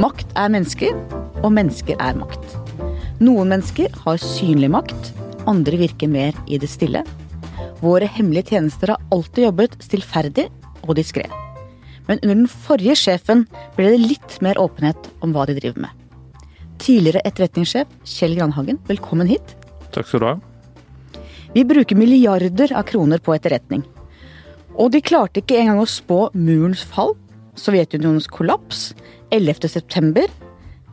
Makt er mennesker, og mennesker er makt. Noen mennesker har synlig makt, andre virker mer i det stille. Våre hemmelige tjenester har alltid jobbet stillferdig og diskré. Men under den forrige sjefen ble det litt mer åpenhet om hva de driver med. Tidligere etterretningssjef Kjell Granhagen, velkommen hit. Takk skal du ha. Vi bruker milliarder av kroner på etterretning. Og de klarte ikke engang å spå murens fall, Sovjetunionens kollaps, 11. september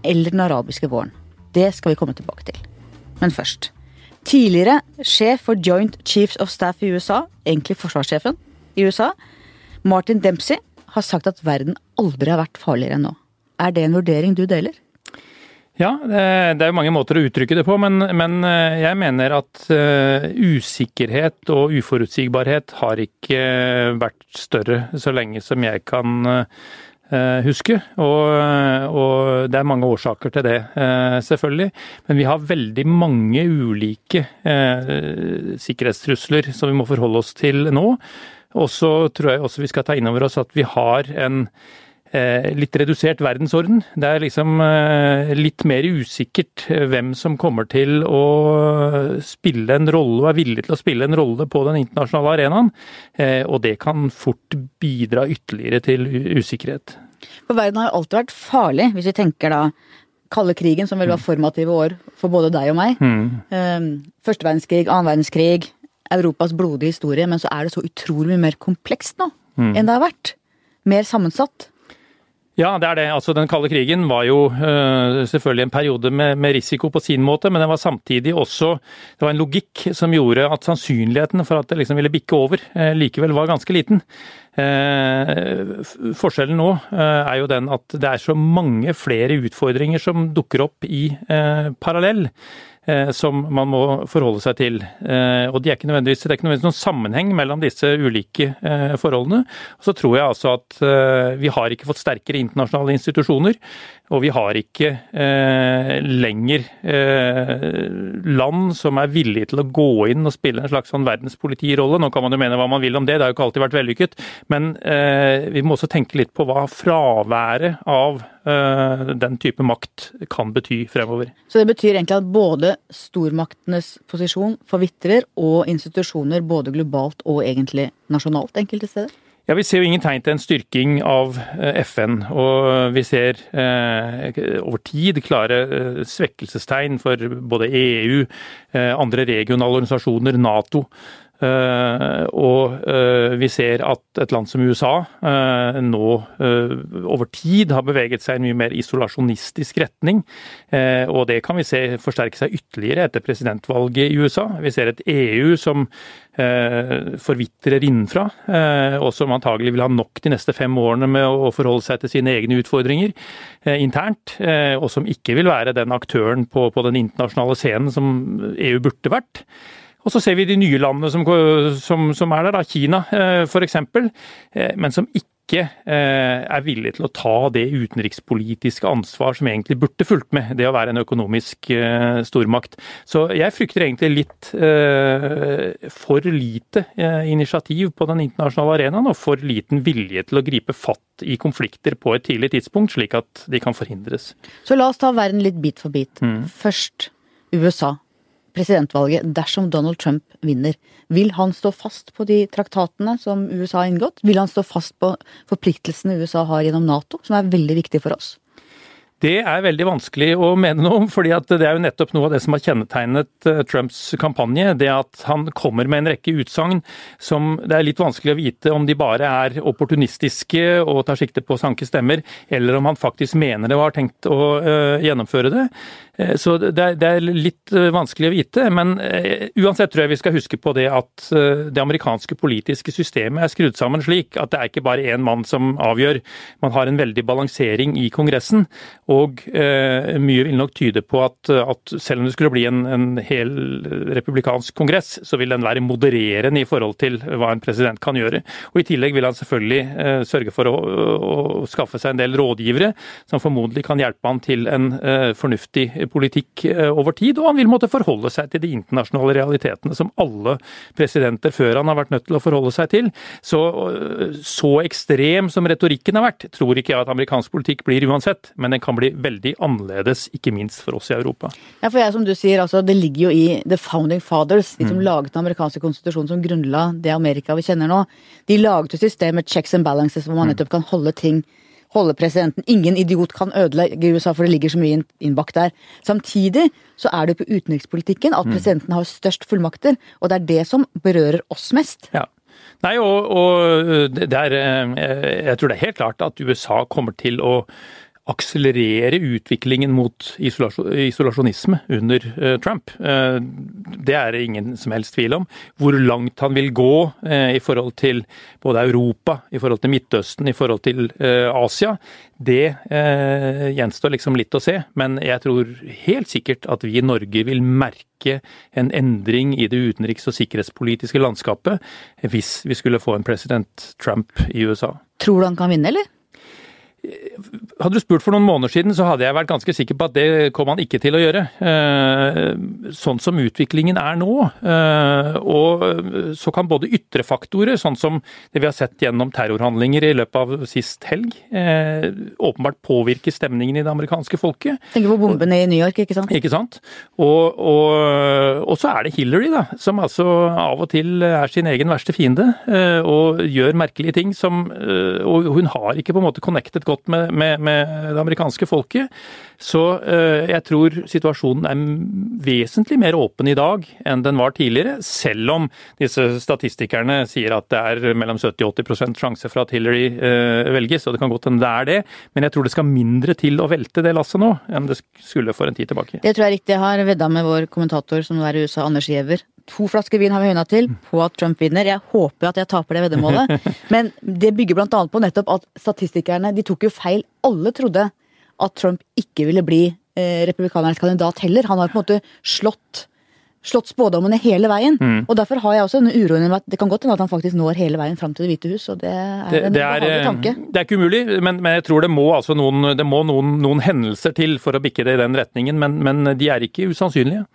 eller den arabiske våren. Det skal vi komme tilbake til. Men først. Tidligere sjef for Joint Chiefs of Staff i USA, egentlig forsvarssjefen i USA, Martin Dempsey, har sagt at verden aldri har vært farligere enn nå. Er det en vurdering du deler? Ja, det er jo mange måter å uttrykke det på, men, men eh, jeg mener at uh, usikkerhet og uforutsigbarhet har ikke vært større så lenge som jeg kan huske. Og, og, det er mange årsaker til det, selvfølgelig. Men vi har veldig mange ulike sikkerhetstrusler som vi må forholde oss til nå. Og så tror jeg også vi skal ta inn over oss at vi har en Eh, litt redusert verdensorden. Det er liksom eh, litt mer usikkert eh, hvem som kommer til å spille en rolle og er villig til å spille en rolle på den internasjonale arenaen. Og det kan fort bidra ytterligere til usikkerhet. For verden har jo alltid vært farlig, hvis vi tenker da kalde krigen, som vel var formative år for både deg og meg. Mm. Første verdenskrig, annen verdenskrig, Europas blodige historie. Men så er det så utrolig mye mer komplekst nå mm. enn det har vært. Mer sammensatt. Ja, det er det. Altså, Den kalde krigen var jo uh, selvfølgelig en periode med, med, risiko på sin måte, men den var samtidig også Det var en logikk som gjorde at sannsynligheten for at det liksom ville bikke over, uh, likevel var ganske liten. Uh, forskjellen nå er jo den at det er så mange flere utfordringer som dukker opp i parallell. Eh, som man må forholde seg til. Eh, og de er ikke nødvendigvis, Det er ikke nødvendigvis noen sammenheng mellom disse ulike eh, forholdene. Så tror jeg altså at vi har ikke fått sterkere internasjonale institusjoner. Og vi har ikke eh, lenger eh, land som er villige til å gå inn og spille en slags sånn verdenspolitirolle. Nå kan man jo mene hva man vil om det, det har jo ikke alltid vært vellykket. Men eh, vi må også tenke litt på hva fraværet av eh, den type makt kan bety fremover. Så det betyr egentlig at både stormaktenes posisjon forvitrer, og institusjoner både globalt og egentlig nasjonalt enkelte steder? Ja, Vi ser jo ingen tegn til en styrking av eh, FN. Og vi ser eh, over tid klare eh, svekkelsestegn for både EU, eh, andre regionale organisasjoner, Nato. Uh, og uh, vi ser at et land som USA uh, nå over tid har beveget seg i en mye mer isolasjonistisk retning. og det kan vi se forsterke seg ytterligere etter presidentvalget i USA. Vi ser et EU som forvitrer innenfra, og som antagelig vil ha nok de neste fem årene med å forholde seg til sine egne utfordringer internt, og som ikke vil være den aktøren på, på den internasjonale scenen som EU burde vært. Og så ser vi de nye landene som, som, som er der, da, Kina eh, f.eks., eh, men som ikke eh, er villig til å ta det utenrikspolitiske ansvar som egentlig burde fulgt med det å være en økonomisk stormakt. Så jeg frykter egentlig litt for lite initiativ på den internasjonale arenaen, og for liten vilje til å gripe fatt i konflikter på et tidlig tidspunkt, slik at de kan forhindres. Så la oss ta verden litt bit for bit. Mm. Først USA presidentvalget dersom Donald Trump vinner. Vil han stå fast på de traktatene som USA har inngått? Vil han stå fast på forpliktelsene USA har gjennom Nato, som er veldig viktig for oss? Det er veldig vanskelig å mene noe om, fordi det er jo nettopp noe av det som har kjennetegnet eh, Trumps kampanje. Det at han kommer med en rekke utsagn som det er litt vanskelig å vite om de bare er opportunistiske og tar sikte på å sanke stemmer, eller om han faktisk mener det og har tenkt å uh, gjennomføre det. Eh, så det er, litt eh, vanskelig å vite, men eh, uansett tror jeg vi skal huske på det at det amerikanske politiske systemet er skrudd sammen slik at det er ikke bare én mann som avgjør. Man har en veldig balansering i Kongressen, og mye vil nok tyde på at, selv om det skulle bli en, hel republikansk kongress, så vil den være modererende i forhold til hva en president kan gjøre. Og I tillegg vil han selvfølgelig sørge for å, å skaffe seg en del rådgivere som formodentlig kan hjelpe han til en fornuftig politikk over tid, og han vil måtte forholde seg til de internasjonale realitetene som alle presidenter før han har vært nødt til å forholde seg til. Så, så ekstrem som retorikken har vært, tror ikke jeg at amerikansk politikk blir uansett, men den kan bli veldig annerledes, ikke minst for oss i Europa. Ja, for jeg, som du sier, altså, Det ligger jo i the founding fathers, de som mm. laget den amerikanske konstitusjonen som grunnla det Amerika vi kjenner nå. De laget jo systemet checks and balances hvor man mm. nettopp kan holde ting holde presidenten. Ingen idiot kan ødelegge USA, for det ligger så mye innbakt der. Samtidig så er det på utenrikspolitikken at mm. presidenten har størst fullmakter, og det er det som berører oss mest. Ja. Nei, og, og det er, eh, jeg tror det er helt klart at USA kommer til å akselerere utviklingen mot isolasjonisme under eh, Trump. Eh, det er det ingen som helst tvil om. Hvor langt han vil gå eh, i forhold til både Europa, i forhold til Midtøsten, i forhold til Asia, det gjenstår liksom litt å se. Men jeg tror helt sikkert at vi i Norge vil merke en endring i det utenriks- og sikkerhetspolitiske landskapet hvis vi skulle få en president Trump i USA. Tror du han kan vinne, eller? Hadde du spurt for noen måneder siden, så hadde jeg vært ganske sikker på at det kom han ikke til å gjøre. Eh, sånn som utviklingen er nå. Eh, og så kan både ytre faktorer, sånn som det vi har sett gjennom terrorhandlinger i løpet av sist helg, eh, åpenbart påvirke stemningen i det amerikanske folket. Tenker på bombene i New York, ikke sant? Ikke sant. Og, og, og så er det Hillary, da, som altså av og til er sin egen verste fiende. Og gjør merkelige ting som Og hun har ikke på en måte connectet godt godt med, med, med det amerikanske folket. Så eh, jeg tror situasjonen er vesentlig mer åpen i dag enn den var tidligere, selv om disse statistikerne sier at det er mellom 70 og 80% sjanse for at Hillary eh, velges, og det kan godt hende det er det. Men jeg tror det skal mindre til å velte det lasset nå enn det skulle for en tid tilbake. Det tror jeg er riktig. Jeg har vedda med vår kommentator som nå er i USA, Anders Giæver. To flasker vin har vi høyna til på at Trump vinner. Jeg håper at jeg taper det veddemålet. Men det bygger bl.a. på nettopp at statistikerne de tok jo feil. Alle trodde at Trump ikke ville bli eh, republikanernes kandidat heller. Han har på en måte slått, slått spådommene hele veien. Mm. Og Derfor har jeg også denne uroen med at det kan godt hende at han faktisk når hele veien fram til Det hvite hus. og Det er det, en det er, eh, tanke. Det er ikke umulig, men, men, jeg tror det må, altså noen, det må noen, noen, hendelser til for å bikke det i den retningen. Men, men de er ikke usannsynlige.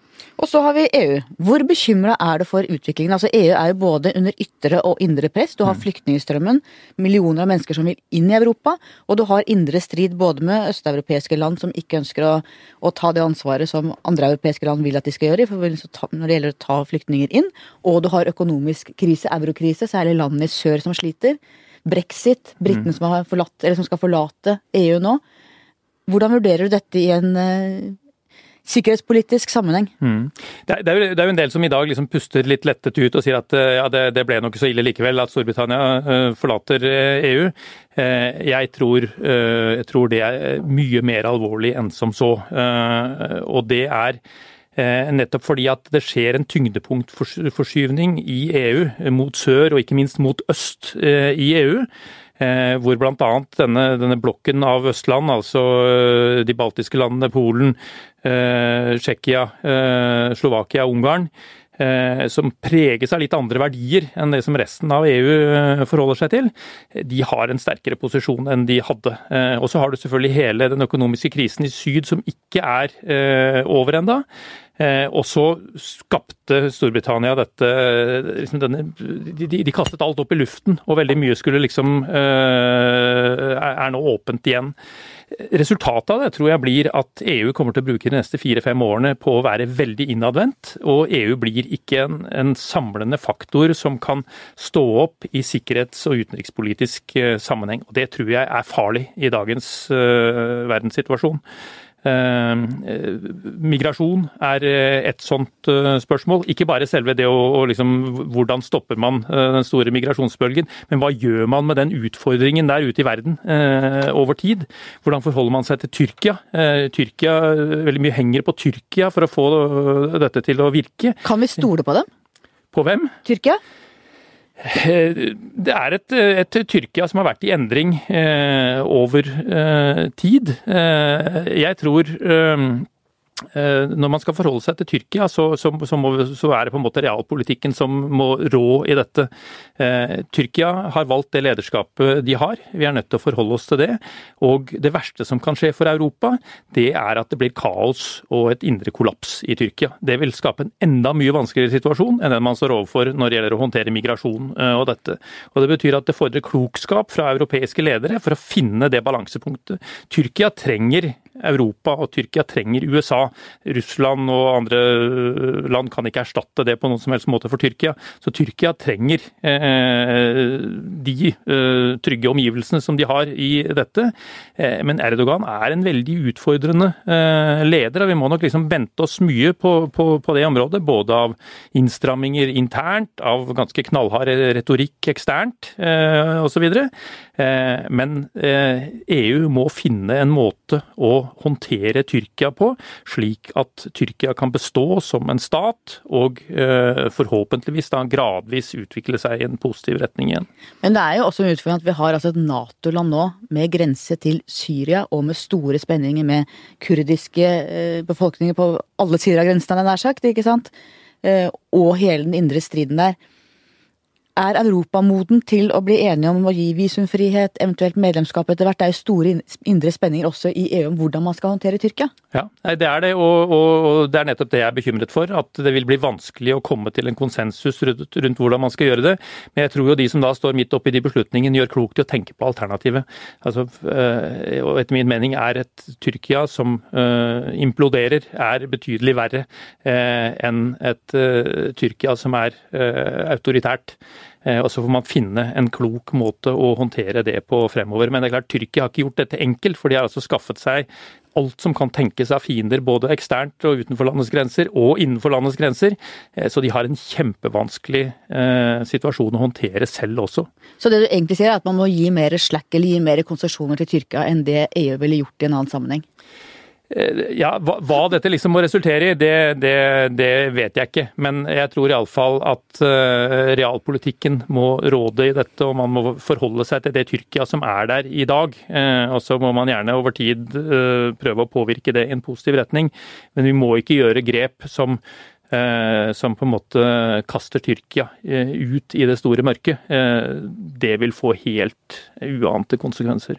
Og så har vi EU. Hvor bekymra er det for utviklingen? Altså EU er jo både under ytre og indre press. Du har mm. flyktningstrømmen, millioner av mennesker som vil inn i Europa. Og du har indre strid både med østeuropeiske land som ikke ønsker å, å ta det ansvaret som andre europeiske land vil at de skal gjøre når det gjelder å ta flyktninger inn. Og du har økonomisk krise, eurokrise, særlig landene i sør som sliter. Brexit, britene mm. som, som, skal forlate EU nå. Hvordan vurderer du dette i en eh, sikkerhetspolitisk sammenheng. Mm. Det, er, det, er, jo en del som i dag liksom puster litt lettet ut og sier at eh, ja, det, det ble nok så ille likevel at Storbritannia uh, forlater EU. Uh, jeg, tror, jeg, tror, det er mye mer alvorlig enn som så. og det er nettopp fordi at det skjer en tyngdepunktforskyvning i EU mot sør og ikke minst mot øst i EU. Eh, hvor bl.a. Denne, denne blokken av østland, altså eh, de baltiske landene, Polen, eh, Tsjekkia, Slovakia, Ungarn, som preges av litt andre verdier enn det som resten av EU forholder seg til, de har en sterkere posisjon enn de hadde. Og så har du selvfølgelig hele den økonomiske krisen i syd som ikke er over ennå. Eh, og så skapte Storbritannia dette liksom denne, de, de, kastet alt opp i luften, og veldig mye skulle liksom eh, er nå åpent igjen. Resultatet av det tror jeg blir at EU kommer til å bruke de neste fire-fem årene på å være veldig innadvendt, og EU blir ikke en, en, samlende faktor som kan stå opp i sikkerhets- og utenrikspolitisk eh, sammenheng. Og Det tror jeg er farlig i dagens uh, verdenssituasjon. Eh, migrasjon er eh, et sånt eh, spørsmål. Ikke bare selve det å, å liksom, hvordan stopper man den store migrasjonsbølgen, men hva gjør man med den utfordringen der ute i verden over tid? Hvordan forholder man seg til Tyrkia? Tyrkia veldig mye henger på Tyrkia for å få dette til å virke. Kan vi stole på dem? På hvem? Tyrkia? Det er et, et, Tyrkia som har vært i endring eh, over eh, tid. Eh, jeg tror eh, Eh, når man skal forholde seg til Tyrkia, så, så, så, må, så, er det på en måte realpolitikken som må rå i dette. Eh, Tyrkia har valgt det lederskapet de har. Vi er nødt til å forholde oss til det. Og det verste som kan skje for Europa, det er at det blir kaos og et indre kollaps i Tyrkia. Det vil skape en enda mye vanskeligere situasjon enn den man står overfor når det gjelder å håndtere migrasjon eh, og dette. Og Det betyr at det fordrer klokskap fra europeiske ledere for å finne det balansepunktet. Tyrkia trenger Europa og Tyrkia trenger USA. Russland og andre øh, land kan ikke erstatte det på noen som helst måte for Tyrkia. Så Tyrkia trenger eh, de eh, trygge omgivelsene som de har i dette. Eh, men Erdogan er en veldig utfordrende leder, og vi må nok liksom vente oss mye på, på, på, det området. Både av innstramminger internt, av ganske knallhard retorikk eksternt eh, osv. Men EU må finne en måte å håndtere Tyrkia på, slik at Tyrkia kan bestå som en stat, og eh, forhåpentligvis da gradvis utvikle seg i en positiv retning igjen. Men det er jo også en utfordring at vi har altså et Nato-land nå med grense til Syria, og med store spenninger med kurdiske eh, befolkninger på alle sider av grensen, nær sagt, ikke sant? Eh, og hele den indre striden der. Er Europa moden til å bli enige om å gi visumfrihet, eventuelt medlemskap etter hvert? Det er jo store indre spenninger også i EU om hvordan man skal håndtere Tyrkia? Ja, det er det, og, og, det er nettopp det jeg er bekymret for. At det vil bli vanskelig å komme til en konsensus rundt, rundt hvordan man skal gjøre det. Men jeg tror jo de som da står midt oppi de beslutningene, gjør klokt i å tenke på alternativet. Altså, øh, og etter min mening er et Tyrkia som øh, imploderer, er betydelig verre øh, enn et Tyrkia som er autoritært. Eh, og Så får man finne en klok måte å håndtere det på fremover. Men det er klart, Tyrkia har ikke gjort dette enkelt, for de har altså skaffet seg alt som kan tenkes av fiender, både eksternt og utenfor landets grenser, og innenfor landets grenser. Eh, så de har en kjempevanskelig eh, situasjon å håndtere selv også. Så det du egentlig sier er at man må gi mer slack eller gi mer konsesjoner til Tyrkia enn det EU ville gjort i en annen sammenheng? Eh, ja, hva, hva, dette liksom må resultere i, det, det, det vet jeg ikke. Men jeg tror iallfall at uh, realpolitikken må råde i dette, og man må forholde seg til det Tyrkia som er der i dag. Uh, og så må man gjerne over tid uh, prøve å påvirke det i en positiv retning. Men vi må ikke gjøre grep som som på en måte kaster Tyrkia ut i det store mørket. Det vil få helt uante konsekvenser.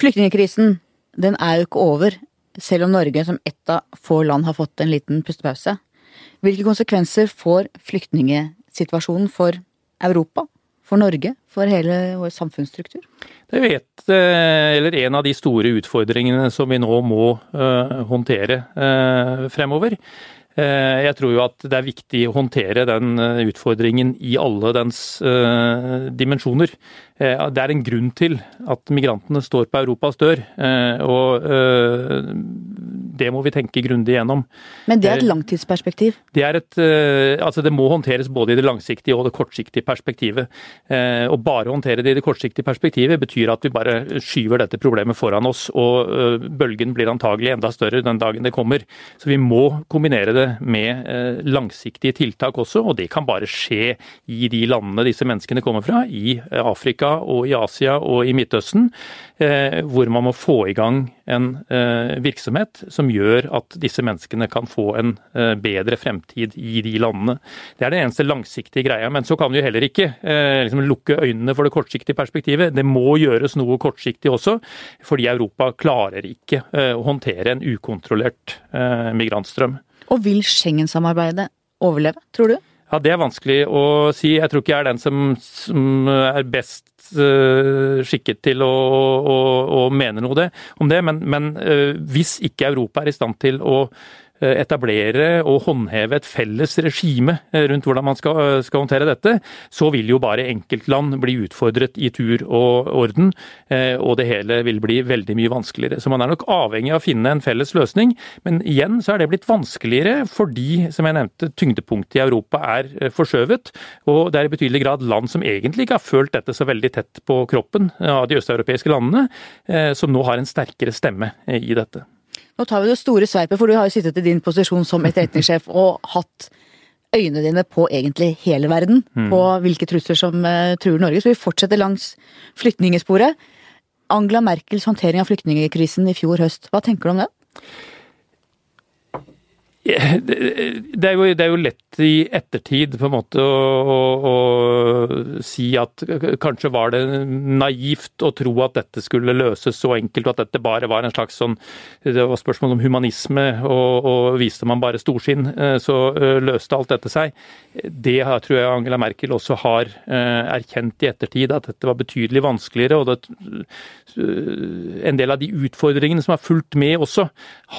Flyktningkrisen den er jo ikke over selv om Norge som ett av få land har fått en liten pustepause. Hvilke konsekvenser får flyktningsituasjonen for Europa, for Norge, for hele vår samfunnsstruktur? Det vet, eh, eller En av de store utfordringene som vi nå må uh, håndtere uh, fremover. Jeg tror jo at det er viktig å håndtere den utfordringen i alle dens dimensjoner. Eh, det er en grunn til at migrantene står på Europas dør, eh, og eh, det må vi tenke grundig gjennom. Men det er et langtidsperspektiv? Det, er et, altså det må håndteres både i det langsiktige og det kortsiktige perspektivet. Å bare håndtere det i det kortsiktige perspektivet betyr at vi bare skyver dette problemet foran oss, og bølgen blir antagelig enda større den dagen det kommer. Så vi må kombinere det med langsiktige tiltak også, og det kan bare skje i de landene disse menneskene kommer fra, i Afrika Afrika og i Asia og i Midtøsten, eh, hvor man må få i gang en eh, virksomhet som gjør at disse menneskene kan få en eh, bedre fremtid i de landene. Det er den eneste langsiktige greia. Men så kan vi heller ikke liksom lukke øynene for det kortsiktige perspektivet. Det må gjøres noe kortsiktig også, fordi Europa klarer ikke å håndtere en ukontrollert migrantstrøm. Og vil Schengen-samarbeidet overleve, tror du? Ja, Det er vanskelig å si. Jeg tror ikke jeg er den som, som er best uh, skikket til å, å, å, mene noe det, om det. Men, men uh, hvis ikke Europa er i stand til å etablere og håndheve et felles regime eh, rundt hvordan man skal, eh, skal, håndtere dette, så vil jo bare enkeltland bli utfordret i tur og orden, og det hele vil bli veldig mye vanskeligere. Så man er nok avhengig av å finne en felles løsning, men igjen så er det blitt vanskeligere fordi, som jeg nevnte, tyngdepunktet i Europa er forskjøvet, og det er i betydelig grad land som egentlig ikke har følt dette så veldig tett på kroppen av de østeuropeiske landene, som nå har en sterkere stemme i dette. Nå tar vi det store sveipet, for du har jo sittet i din posisjon som etterretningssjef og hatt øynene dine på egentlig hele verden, mm. på hvilke trusler som uh, truer Norge. Så vi fortsetter langs flyktningesporet. Angela Merkels håndtering av flyktningkrisen i fjor høst, hva tenker du om det? Det er, jo, det er, jo, lett i ettertid på en måte å, å, å, si at kanskje var det naivt å tro at dette skulle løses så enkelt, og at dette bare var en slags sånn Det var spørsmål om humanisme, og, og viste man bare storsinn, eh, så eh, løste alt dette seg. Det tror jeg Angela Merkel også har eh, erkjent i ettertid, at dette var betydelig vanskeligere. og det, En del av de utfordringene som har fulgt med også,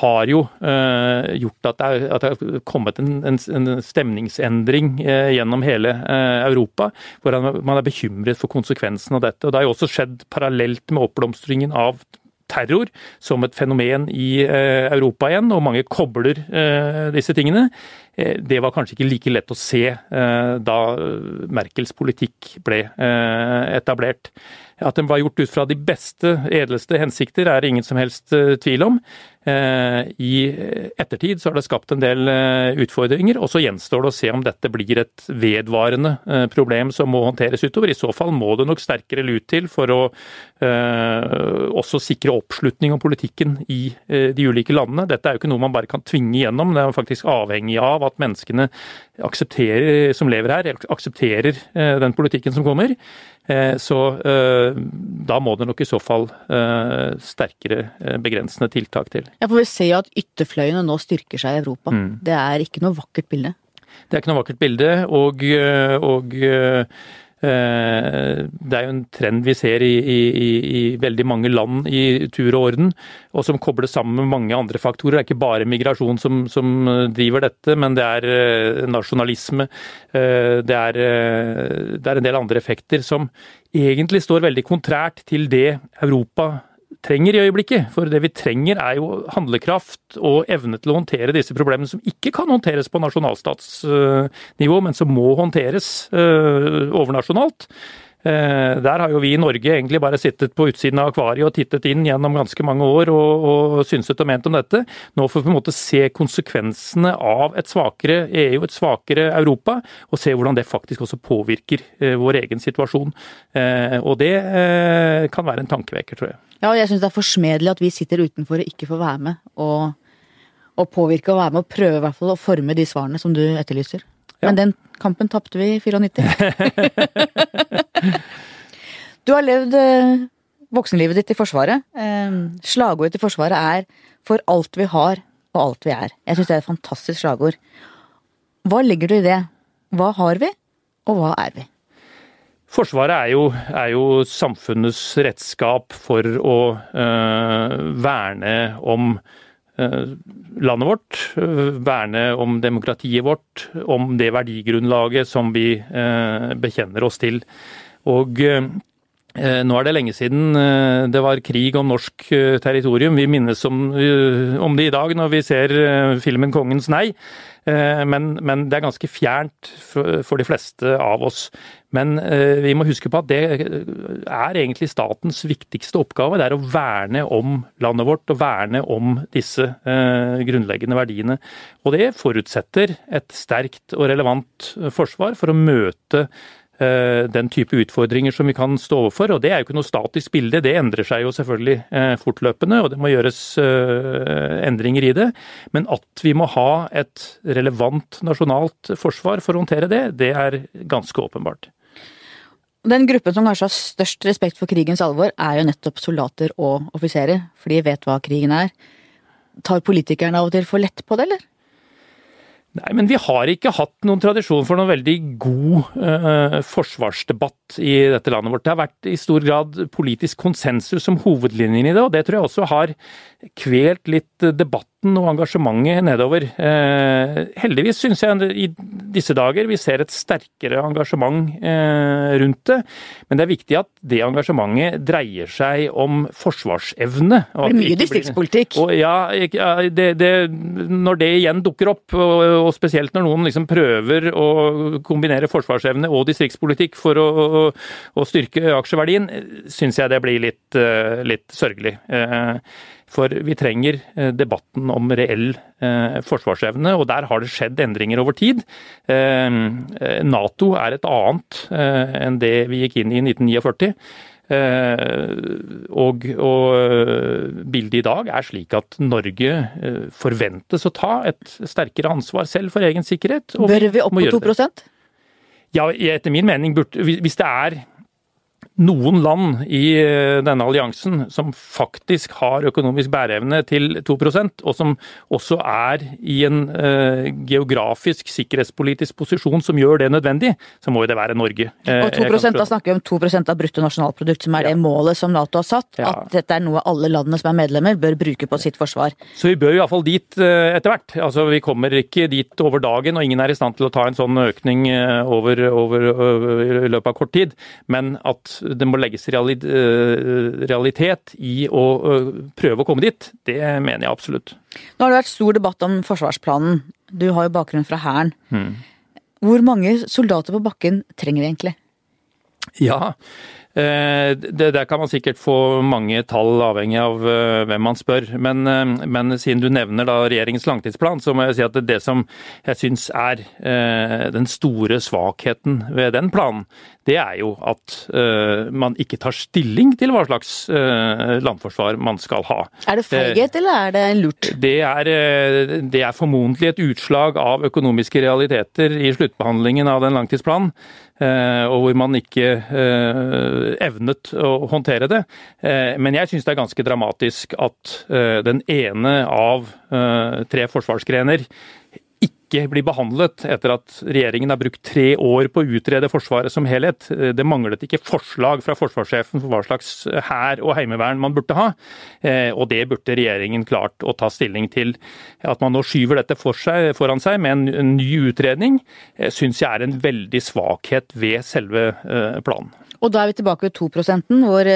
har jo gjort at det er at det har kommet en, en, en stemningsendring eh, gjennom hele eh, Europa, hvor man er bekymret for konsekvensen av dette. Og Det har jo også skjedd parallelt med oppblomstringen av terror som et fenomen i eh, Europa igjen, og mange kobler disse tingene. Det var kanskje ikke like lett å se da Merkels politikk ble etablert. At den var gjort ut fra de beste, edleste hensikter, er det ingen som helst tvil om. Eh, I ettertid så har det skapt en del eh, utfordringer, og så gjenstår det å se om dette blir et vedvarende eh, problem som må håndteres utover. I så fall må det nok sterkere lut til for å også sikre oppslutning om politikken i de ulike landene. Dette er jo ikke noe man bare kan tvinge gjennom, det er faktisk avhengig av at menneskene som lever her, aksepterer den politikken som kommer. Så da må det nok i så fall sterkere begrensende tiltak til. Ja, for Vi ser jo at ytterfløyene nå styrker seg i Europa. Mm. Det er ikke noe vakkert bilde? Det er ikke noe vakkert bilde. Og, og eh, det er jo en trend vi ser i, i, i, veldig mange land i tur og orden, og som kobles sammen med mange andre faktorer. Det er ikke bare migrasjon som, som driver dette, men det er eh, nasjonalisme. Eh, det er, det er en del andre effekter som egentlig står veldig kontrært til det Europa trenger i øyeblikket. For det vi trenger er jo handlekraft og evne til å håndtere disse problemene som ikke kan håndteres på nasjonalstatsnivå, men som må håndteres øh, overnasjonalt. Eh, der har jo vi i Norge egentlig bare sittet på utsiden av akvariet og tittet inn gjennom ganske mange år og, og synset og ment om dette. Nå får vi på en måte se konsekvensene av et svakere EU, et svakere Europa, og se hvordan det faktisk også påvirker eh, vår egen situasjon. Og det kan være en tankevekker, tror jeg. Ja, og jeg syns det er forsmedelig at vi sitter utenfor og ikke får være med og, og påvirke og være med og prøve i hvert fall å forme de svarene som du etterlyser. Ja. Men den kampen tapte vi i 94. du har levd eh, voksenlivet ditt i Forsvaret. Eh, slagordet til Forsvaret er 'for alt vi har og alt vi er'. Jeg syns det er et fantastisk slagord. Hva legger du i det? Hva har vi, og hva er vi? Forsvaret er jo, er jo, samfunnets redskap for å øh, verne om landet vårt. Verne om demokratiet vårt, om det verdigrunnlaget som vi øh, bekjenner oss til. Og nå er det lenge siden det var krig om norsk territorium. Vi minnes om, om det i dag når vi ser filmen 'Kongens nei'. Men, men, det er ganske fjernt for de fleste av oss. Men eh, vi må huske på at det er egentlig statens viktigste oppgave. Det er å verne om landet vårt og verne om disse eh, grunnleggende verdiene. Og det forutsetter et sterkt og relevant forsvar for å møte eh, den type utfordringer som vi kan stå overfor. Og det er jo ikke noe statisk bilde, det endrer seg jo selvfølgelig fortløpende, og det må gjøres endringer i det. Men at vi må ha et relevant nasjonalt forsvar for å håndtere det, det er ganske åpenbart. Den gruppen som kanskje har størst respekt for krigens alvor, er jo nettopp soldater og offiserer, for de vet hva krigen er. Tar politikerne av og til for lett på det, eller? Nei, men vi har ikke hatt noen tradisjon for noen veldig god eh, forsvarsdebatt i dette landet vårt. Det har vært i stor grad politisk konsensus om hovedlinjene i det, og det tror jeg også har kvelt litt debatten og engasjementet nedover. Eh, heldigvis syns jeg i disse dager vi ser et sterkere engasjement eh, rundt det. Men det er viktig at det engasjementet dreier seg om forsvarsevne. Det blir mye distriktspolitikk. Ja, det, det, når det igjen dukker opp, og, og spesielt når noen liksom prøver å kombinere forsvarsevne og distriktspolitikk for å, å, å styrke aksjeverdien, syns jeg det blir litt, eh, litt sørgelig. For vi trenger eh, debatten om reell eh, forsvarsevne, og der har det skjedd endringer over tid. Eh, Nato er et annet enn det vi gikk inn i 1949. Og, og bildet i dag er slik at Norge forventes å ta et sterkere ansvar selv for egen sikkerhet. Bør vi opp på 2% Ja, etter min mening burde Hvis det er noen land i eh, denne alliansen som faktisk har økonomisk bæreevne til 2% og som også er i en eh, geografisk sikkerhetspolitisk posisjon som gjør det nødvendig, så må jo det være Norge. Eh, og 2 Da snakker vi om 2% av bruttonasjonalprodukt, som er ja. det målet som Nato har satt. Ja. At dette er noe alle landene som er medlemmer bør bruke på sitt forsvar. Så vi bør iallfall dit eh, etter hvert. Altså Vi kommer ikke dit over dagen, og ingen er i stand til å ta en sånn økning over, over, over i løpet av kort tid. Men at det må legges eh, realitet i å eh, prøve å komme dit, det mener jeg absolutt. Nå har det vært stor debatt om forsvarsplanen. Du har jo bakgrunn fra Hæren. Hmm. Hvor mange soldater på bakken trenger vi egentlig? Ja, det, der kan man sikkert få mange tall, avhengig av eh, hvem man spør. Men, eh, men siden du nevner da regjeringens langtidsplan, så må jeg si at det som jeg syns er den store svakheten ved den planen, det er jo at man ikke tar stilling til hva slags landforsvar man skal ha. Er det feighet, eller er det lurt? Det er, det er formodentlig et utslag av økonomiske realiteter i sluttbehandlingen av den langtidsplanen. Eh, og hvor man ikke eh, evnet å håndtere det. Eh, men jeg syns det er ganske dramatisk at den ene av tre forsvarsgrener ikke blir behandlet etter at regjeringen har brukt tre år på å utrede Forsvaret som helhet. Det manglet ikke forslag fra forsvarssjefen for hva slags hær og heimevern man burde ha. Eh, og det burde regjeringen klart å ta stilling til. At man nå skyver dette for seg, foran seg med en ny utredning, eh, syns jeg er en veldig svakhet ved selve eh, planen. Og da er vi tilbake ved 2% hvor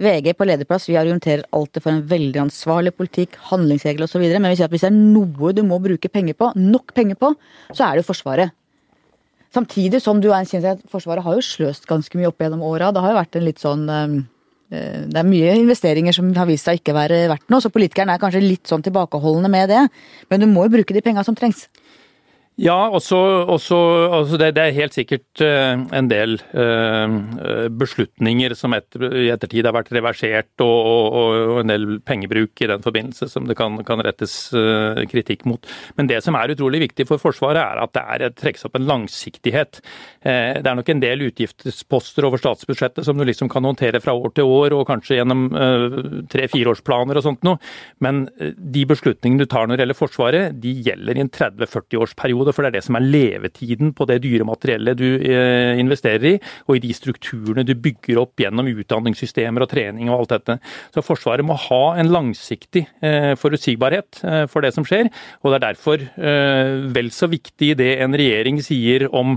VG på lederplass vi argumenterer alltid for en veldig ansvarlig politikk, handlingsregel osv. Men vi sier at hvis det er noe du må bruke penger på, nok penger på, så er det jo Forsvaret. Samtidig som du er en kjent at Forsvaret har jo sløst ganske mye opp gjennom åra. Det har jo vært en litt sånn ehm, eh, det er mye investeringer som har vist seg ikke være verdt noe, så politikerne er kanskje litt sånn tilbakeholdne med det. Men du må jo bruke de penga som trengs. Ja, også, også også det, det, er helt sikkert uh, en del uh, beslutninger som etter, i ettertid har vært reversert, og, og, og, en del pengebruk i den forbindelse som det kan, kan rettes kritikk mot. Men det som er utrolig viktig for Forsvaret, er at det er, trekkes opp en langsiktighet. det er nok en del utgiftsposter over statsbudsjettet som du liksom kan håndtere fra år til år, og kanskje gjennom tre-fireårsplaner og sånt noe. Men de beslutningene du tar når det gjelder Forsvaret, de gjelder i en 30-40-årsperiode område, for det er det som er levetiden på det dyre materiellet du eh, investerer i, og i de strukturene du bygger opp gjennom utdanningssystemer og trening og alt dette. Så Forsvaret må ha en langsiktig eh, forutsigbarhet eh, for det som skjer, og det er derfor vel så viktig det en regjering sier om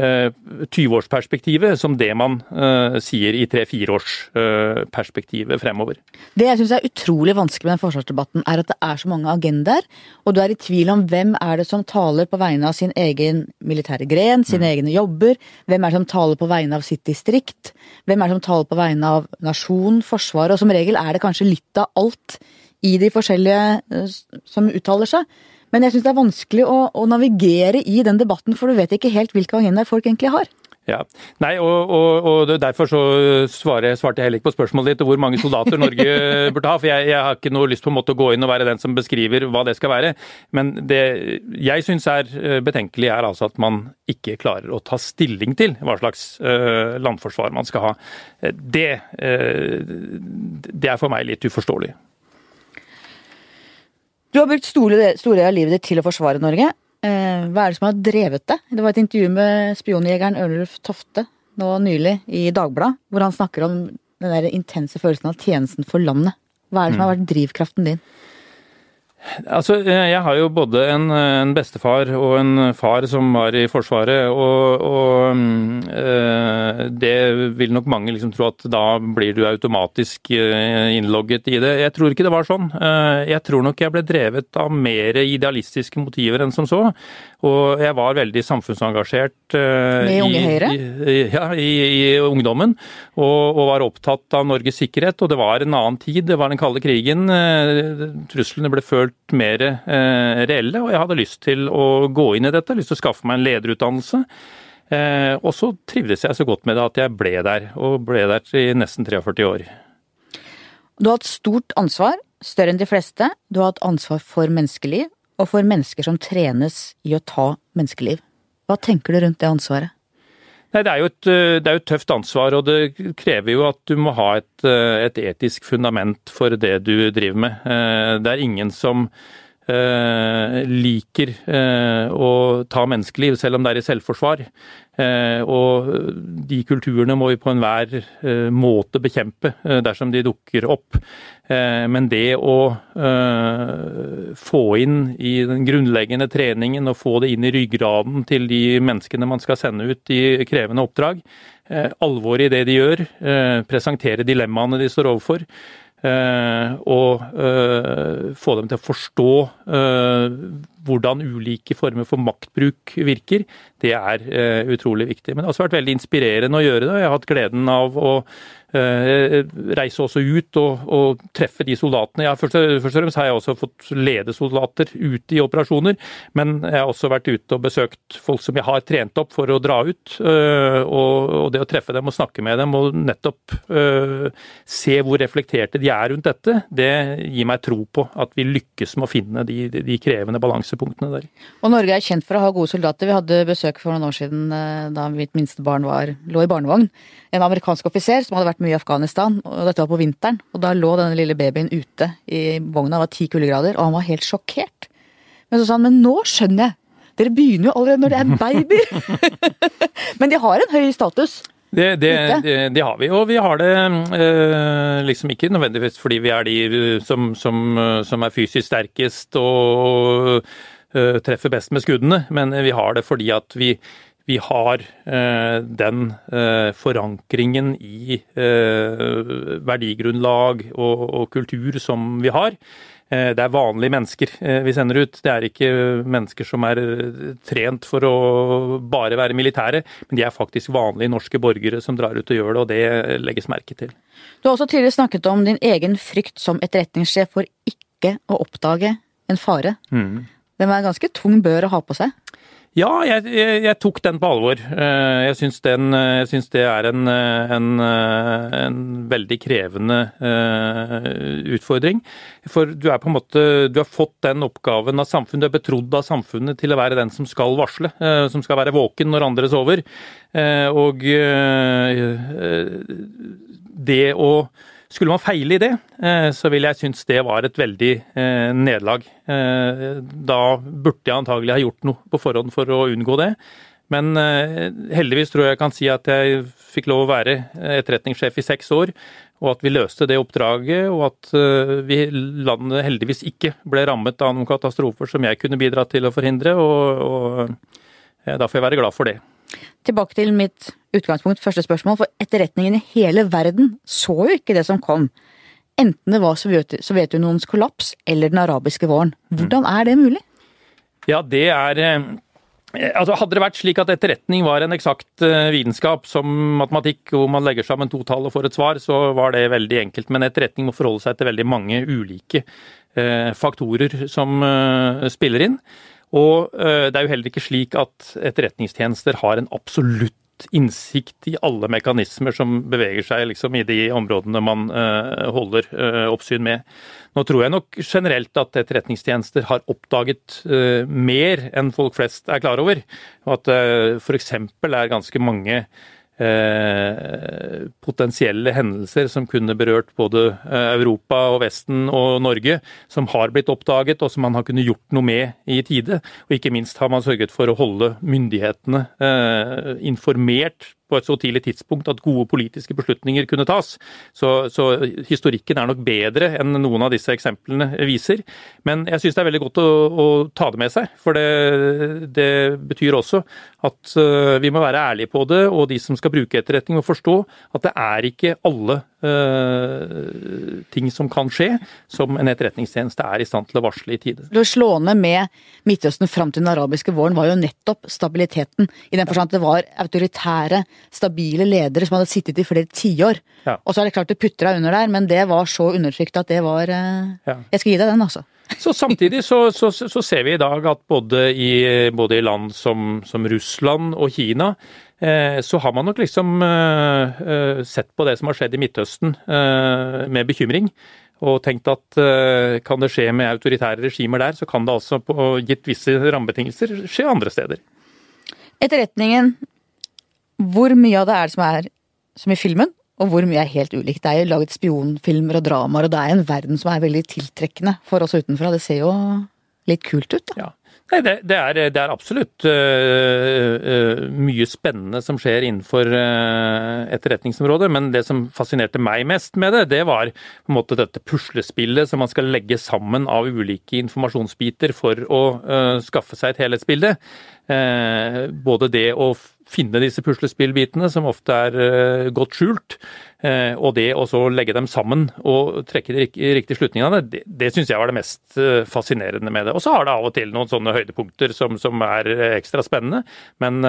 20-årsperspektivet eh, som det man uh, sier i tre-fireårsperspektivet uh, fremover. Det jeg syns er utrolig vanskelig med den forsvarsdebatten, er at det er så mange agendaer, og du er i tvil om hvem er det som taler på vegne av sin egen militære gren, sine mm. egne jobber, hvem er det som taler på vegne av sitt distrikt, hvem er det som taler på vegne av nasjon, forsvaret, og som regel er det kanskje litt av alt i de forskjellige som uttaler seg. Men jeg syns det er vanskelig å, å, navigere i den debatten, for du vet ikke helt hvilke agendaer folk egentlig har. Ja, Nei, og, og, og, Derfor så svarte jeg heller ikke på spørsmålet ditt hvor mange soldater Norge burde ha. For jeg, jeg, har ikke noe lyst på en måte å gå inn og være den som beskriver hva det skal være. Men det jeg syns er eh, betenkelig, er altså at man ikke klarer å ta stilling til hva slags uh, landforsvar man skal ha. Det, uh, det er for meg litt uforståelig. Du har brukt store, store av livet ditt til å forsvare Norge. Eh, hva er det som har drevet det? Det var et intervju med spionjegeren Ørnulf Tofte nå nylig i Dagbladet, hvor han snakker om den der intense følelsen av tjenesten for landet. Hva er det som har vært drivkraften din? Altså, Jeg har jo både en, en, bestefar og en far som var i Forsvaret. Og, og øh, det vil nok mange liksom tro at da blir du automatisk eh, innlogget i det. Jeg tror ikke det var sånn. Eh, jeg tror nok jeg ble drevet av mer idealistiske motiver enn som så. Og jeg var veldig samfunnsengasjert uh, Med Unge Høyre? I, ja, i, i ungdommen. Og, og, var opptatt av Norges sikkerhet. Og det var en annen tid, det var den kalde krigen. Uh, truslene ble følt mer uh, reelle, og jeg hadde lyst til å gå inn i dette. Lyst til å skaffe meg en lederutdannelse. Og så trivdes jeg så godt med det at jeg ble der, og ble der i nesten 43 år. Du har hatt stort ansvar, større enn de fleste. Du har hatt ansvar for menneskeliv, og for mennesker som trenes i å ta menneskeliv. Hva tenker du rundt det ansvaret? Nei, det er, et, det er jo et tøft ansvar, og det krever jo at du må ha et, et etisk fundament for det du driver med. Det er ingen som Eh, liker eh, å ta menneskeliv, selv om det er i selvforsvar. Eh, og de kulturene må vi på enhver måte bekjempe dersom de dukker opp. Men det å få inn i den grunnleggende treningen og få det inn i ryggraden til de menneskene man skal sende ut i krevende oppdrag, alvoret i det de gjør, presentere dilemmaene de står overfor, Eh, og eh, få dem til å forstå eh, hvordan ulike former for maktbruk virker, det er utrolig viktig. Men det har også vært veldig inspirerende å gjøre det. Jeg har hatt gleden av å Eh, reise også ut og, og, treffe de soldatene. Jeg, først, og fremst har jeg også fått lede soldater ute i operasjoner, men jeg har også vært ute og besøkt folk som jeg har trent opp for å dra ut. Eh, og, og det å treffe dem og snakke med dem og nettopp uh, se hvor reflekterte de er rundt dette, det gir meg tro på at vi lykkes med å finne de, de, de krevende balansepunktene der. Og Norge er kjent for å ha gode soldater. Vi hadde besøk for noen år siden da mitt minste barn var, lå i barnevogn. En amerikansk offiser som hadde vært mye i Afghanistan, og dette var på vinteren. Og da lå denne lille babyen ute i vogna, det var ti kuldegrader, og han var helt sjokkert. Men så sa han men nå skjønner jeg! Dere begynner jo allerede når det er babyer! men de har en høy status. Det, det, det, det, har vi, og vi har det eh, liksom ikke nødvendigvis fordi vi er de som, som, som er fysisk sterkest og treffer best med skuddene, men vi har det fordi at vi, vi har eh, den eh, forankringen i eh, verdigrunnlag og, og, kultur som vi har. Det er vanlige mennesker vi sender ut. Det er ikke mennesker som er trent for å bare være militære, men de er faktisk vanlige norske borgere som drar ut og gjør det, og det legges merke til. Du har også tidligere snakket om din egen frykt som etterretningssjef for ikke å oppdage en fare. Mm. Den er en ganske tung bør å ha på seg? Ja, jeg, jeg, jeg, tok den på alvor. Eh, jeg syns, den, jeg syns det er en, en, en, veldig krevende utfordring. For du er på en måte Du har fått den oppgaven av samfunnet, du er betrodd av samfunnet til å være den som skal varsle. Som skal være våken når andre sover. Og det å skulle man feile i det, eh, så ville jeg synes det var et veldig eh, nederlag. Eh, da burde jeg antagelig ha gjort noe på forhånd for å unngå det. Men heldigvis tror jeg jeg kan si at jeg fikk lov å være etterretningssjef i seks år, og at vi løste det oppdraget, og at vi, landet heldigvis ikke ble rammet av noen katastrofer som jeg kunne bidra til å forhindre. og, og da får jeg være glad for det. Tilbake til mitt utgangspunkt, første spørsmål. For etterretningen i hele verden så jo ikke det som kom. Enten det var Sovjetunionens kollaps eller den arabiske våren. Hvordan er det mulig? Ja, det er eh, Altså, hadde det vært slik at etterretning var en eksakt uh, vitenskap som matematikk, hvor man legger sammen to tall og får et svar, så var det veldig enkelt. Men etterretning må forholde seg til veldig mange ulike uh, faktorer som spiller inn. Og eh, det er jo heller ikke slik at etterretningstjenester har en absolutt innsikt i alle mekanismer som beveger seg liksom, i de områdene man uh, holder uh, oppsyn med. Nå tror jeg nok generelt at etterretningstjenester har oppdaget uh, mer enn folk flest er klar over. Og at det f.eks. er ganske mange Eh, potensielle hendelser som kunne berørt både eh, Europa og Vesten og Norge, som har blitt oppdaget og som man har kunnet gjort noe med i tide. Og ikke minst har man sørget for å holde myndighetene eh, informert på et så tidlig tidspunkt at gode politiske beslutninger kunne tas. Så, så historikken er nok bedre enn noen av disse eksemplene viser. Men jeg syns det er veldig godt å, å, ta det med seg, for det, det betyr også at uh, vi må være ærlige på det, og de som skal bruke etterretning må forstå at det er ikke alle Uh, ting som kan skje, som en etterretningstjeneste er i stand til å varsle i tide. Det slående med Midtøsten fram til den arabiske våren var jo nettopp stabiliteten. I den forstand at det var autoritære, stabile ledere som hadde sittet i flere tiår. Ja. Og så er det klart det putra under der, men det var så undertrykt at det var uh, ja. Jeg skal gi deg den, altså. Så Samtidig så, så, så, ser vi i dag at både i, både i land som, som, Russland og Kina, eh, så har man nok liksom eh, eh, sett på det som har skjedd i Midtøsten eh, med bekymring. Og tenkt at eh, kan det skje med autoritære regimer der, så kan det altså på gitt visse rammebetingelser skje andre steder. Etterretningen, hvor mye av det er det som er som i filmen, og hvor mye er helt ulikt. Det er jo laget spionfilmer og dramaer, og det er en verden som er veldig tiltrekkende for oss utenfra. Det ser jo litt kult ut, da. Ja. Nei, det, det, er, det, er, absolutt uh, uh, mye spennende som skjer innenfor uh, etterretningsområdet. Men det som fascinerte meg mest med det, det var på en måte dette puslespillet som man skal legge sammen av ulike informasjonsbiter for å skaffe seg et helhetsbilde. både det å finne disse puslespillbitene, som ofte er godt skjult. Uh, og det å så legge dem sammen og trekke de riktige slutningene, det, det syns jeg var det mest uh, fascinerende med det. Og så har det av og til noen sånne høydepunkter som, som er ekstra spennende, men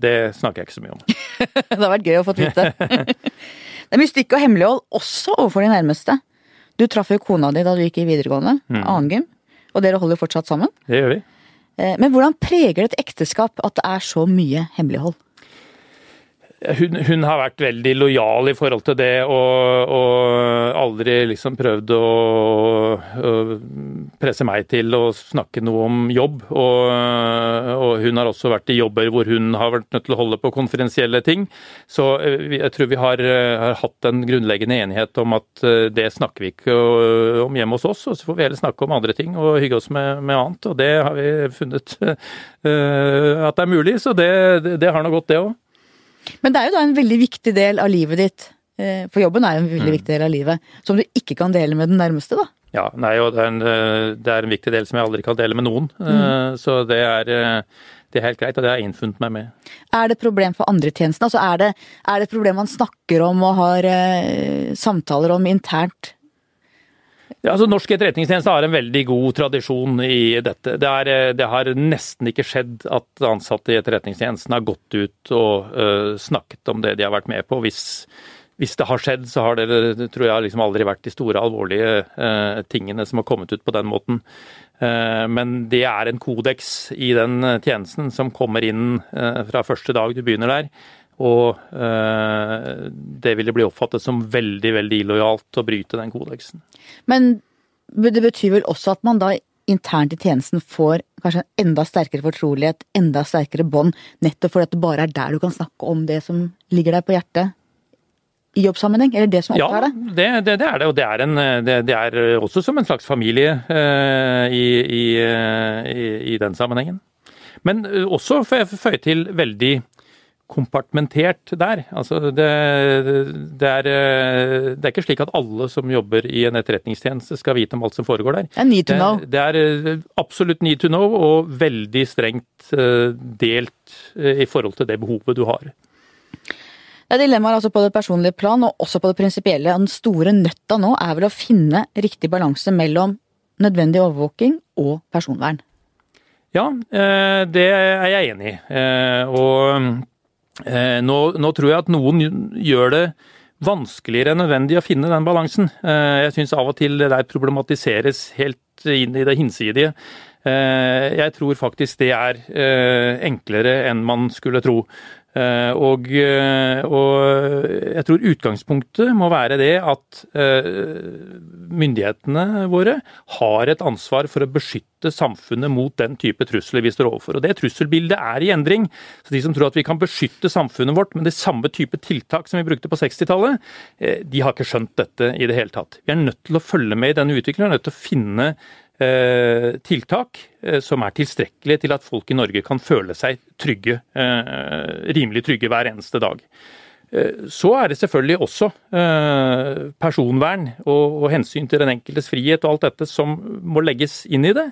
det snakker jeg ikke så mye om. det har vært gøy å få vite. det er mystikk og hemmelighold også overfor de nærmeste. Du traff jo kona di da du gikk i videregående, mm. Angum, og dere holder fortsatt sammen. Det gjør vi. Eh, men hvordan preger det et ekteskap at det er så mye hemmelighold? Hun, hun, har vært veldig lojal i forhold til det, og, og aldri liksom prøvd å, å, presse meg til å snakke noe om jobb. Og, og, hun har også vært i jobber hvor hun har vært nødt til å holde på konfidensielle ting. Så eh, jeg tror vi har, har hatt en grunnleggende enighet om at eh, det snakker vi ikke om hjemme hos oss, og så får vi heller snakke om andre ting og hygge oss med, med annet. Og det har vi funnet uh, at det er mulig, så det, det, det har nå gått, det òg. Men det er jo da en veldig viktig del av livet ditt, eh, for jobben er en veldig mm. viktig del av livet, som du ikke kan dele med den nærmeste, da. Ja, nei, og det er, en, eh, det er en viktig del som jeg aldri kan dele med noen. Eh, mm. Så det er, det er helt greit, og det har jeg innfunnet meg med. Er det et problem for andre tjenestene? Altså er det, er det et problem man snakker om og har eh, samtaler om internt ja, altså Norsk etterretningstjeneste har en veldig god tradisjon i dette. Det, er, eh, det, har nesten ikke skjedd at ansatte i etterretningstjenesten har gått ut og uh, snakket om det de har vært med på. Hvis, hvis det har skjedd, så har det, tror jeg liksom aldri vært de store, alvorlige uh, tingene som har kommet ut på den måten. Uh, men det er en kodeks i den tjenesten som kommer inn fra første dag du begynner der. Og eh, det ville bli oppfattet som veldig veldig illojalt å bryte den kodeksen. Men det betyr vel også at man da internt i tjenesten får kanskje en enda sterkere fortrolighet, enda sterkere bånd, nettopp fordi at det bare er der du kan snakke om det som ligger deg på hjertet i jobbsammenheng? Eller det som opptar deg? Ja, det, det, det, er det. Og det er, en, det, er, også som en slags familie eh, i, i, uh, i, i, den sammenhengen. Men uh, også, får jeg føye til, veldig kompartmentert der. Altså det, det, er, det, er, ikke slik at alle som jobber i en etterretningstjeneste skal vite om alt som foregår der. Det er. Det, er eh, absolutt need to know, og veldig strengt eh, delt eh, i forhold til det behovet du har. Det er dilemmaer altså på det personlige plan, og også på det prinsipielle. Den store nøtta nå er vel å finne riktig balanse mellom nødvendig overvåking og personvern. Ja, det er jeg enig i. Og Eh, nå, nå, tror jeg at noen gjør det vanskeligere enn nødvendig å finne den balansen. Eh, jeg syns av og til det der problematiseres helt inn i det hinsidige. Eh, jeg tror faktisk det er enklere enn man skulle tro. Eh, og, eh, og, jeg tror utgangspunktet må være det at eh, myndighetene våre har et ansvar for å beskytte samfunnet mot den type trusler vi står overfor. Og Det trusselbildet er i endring. Så De som tror at vi kan beskytte samfunnet vårt med det samme type tiltak som vi brukte på 60-tallet, de har ikke skjønt dette i det hele tatt. Vi er nødt til å følge med i denne utviklingen, vi er nødt til å finne tiltak eh, som er tilstrekkelige til at folk i Norge kan føle seg trygge, eh, rimelig trygge hver eneste dag. Så er det selvfølgelig også personvern og hensyn til den enkeltes frihet og alt dette som må legges inn i det.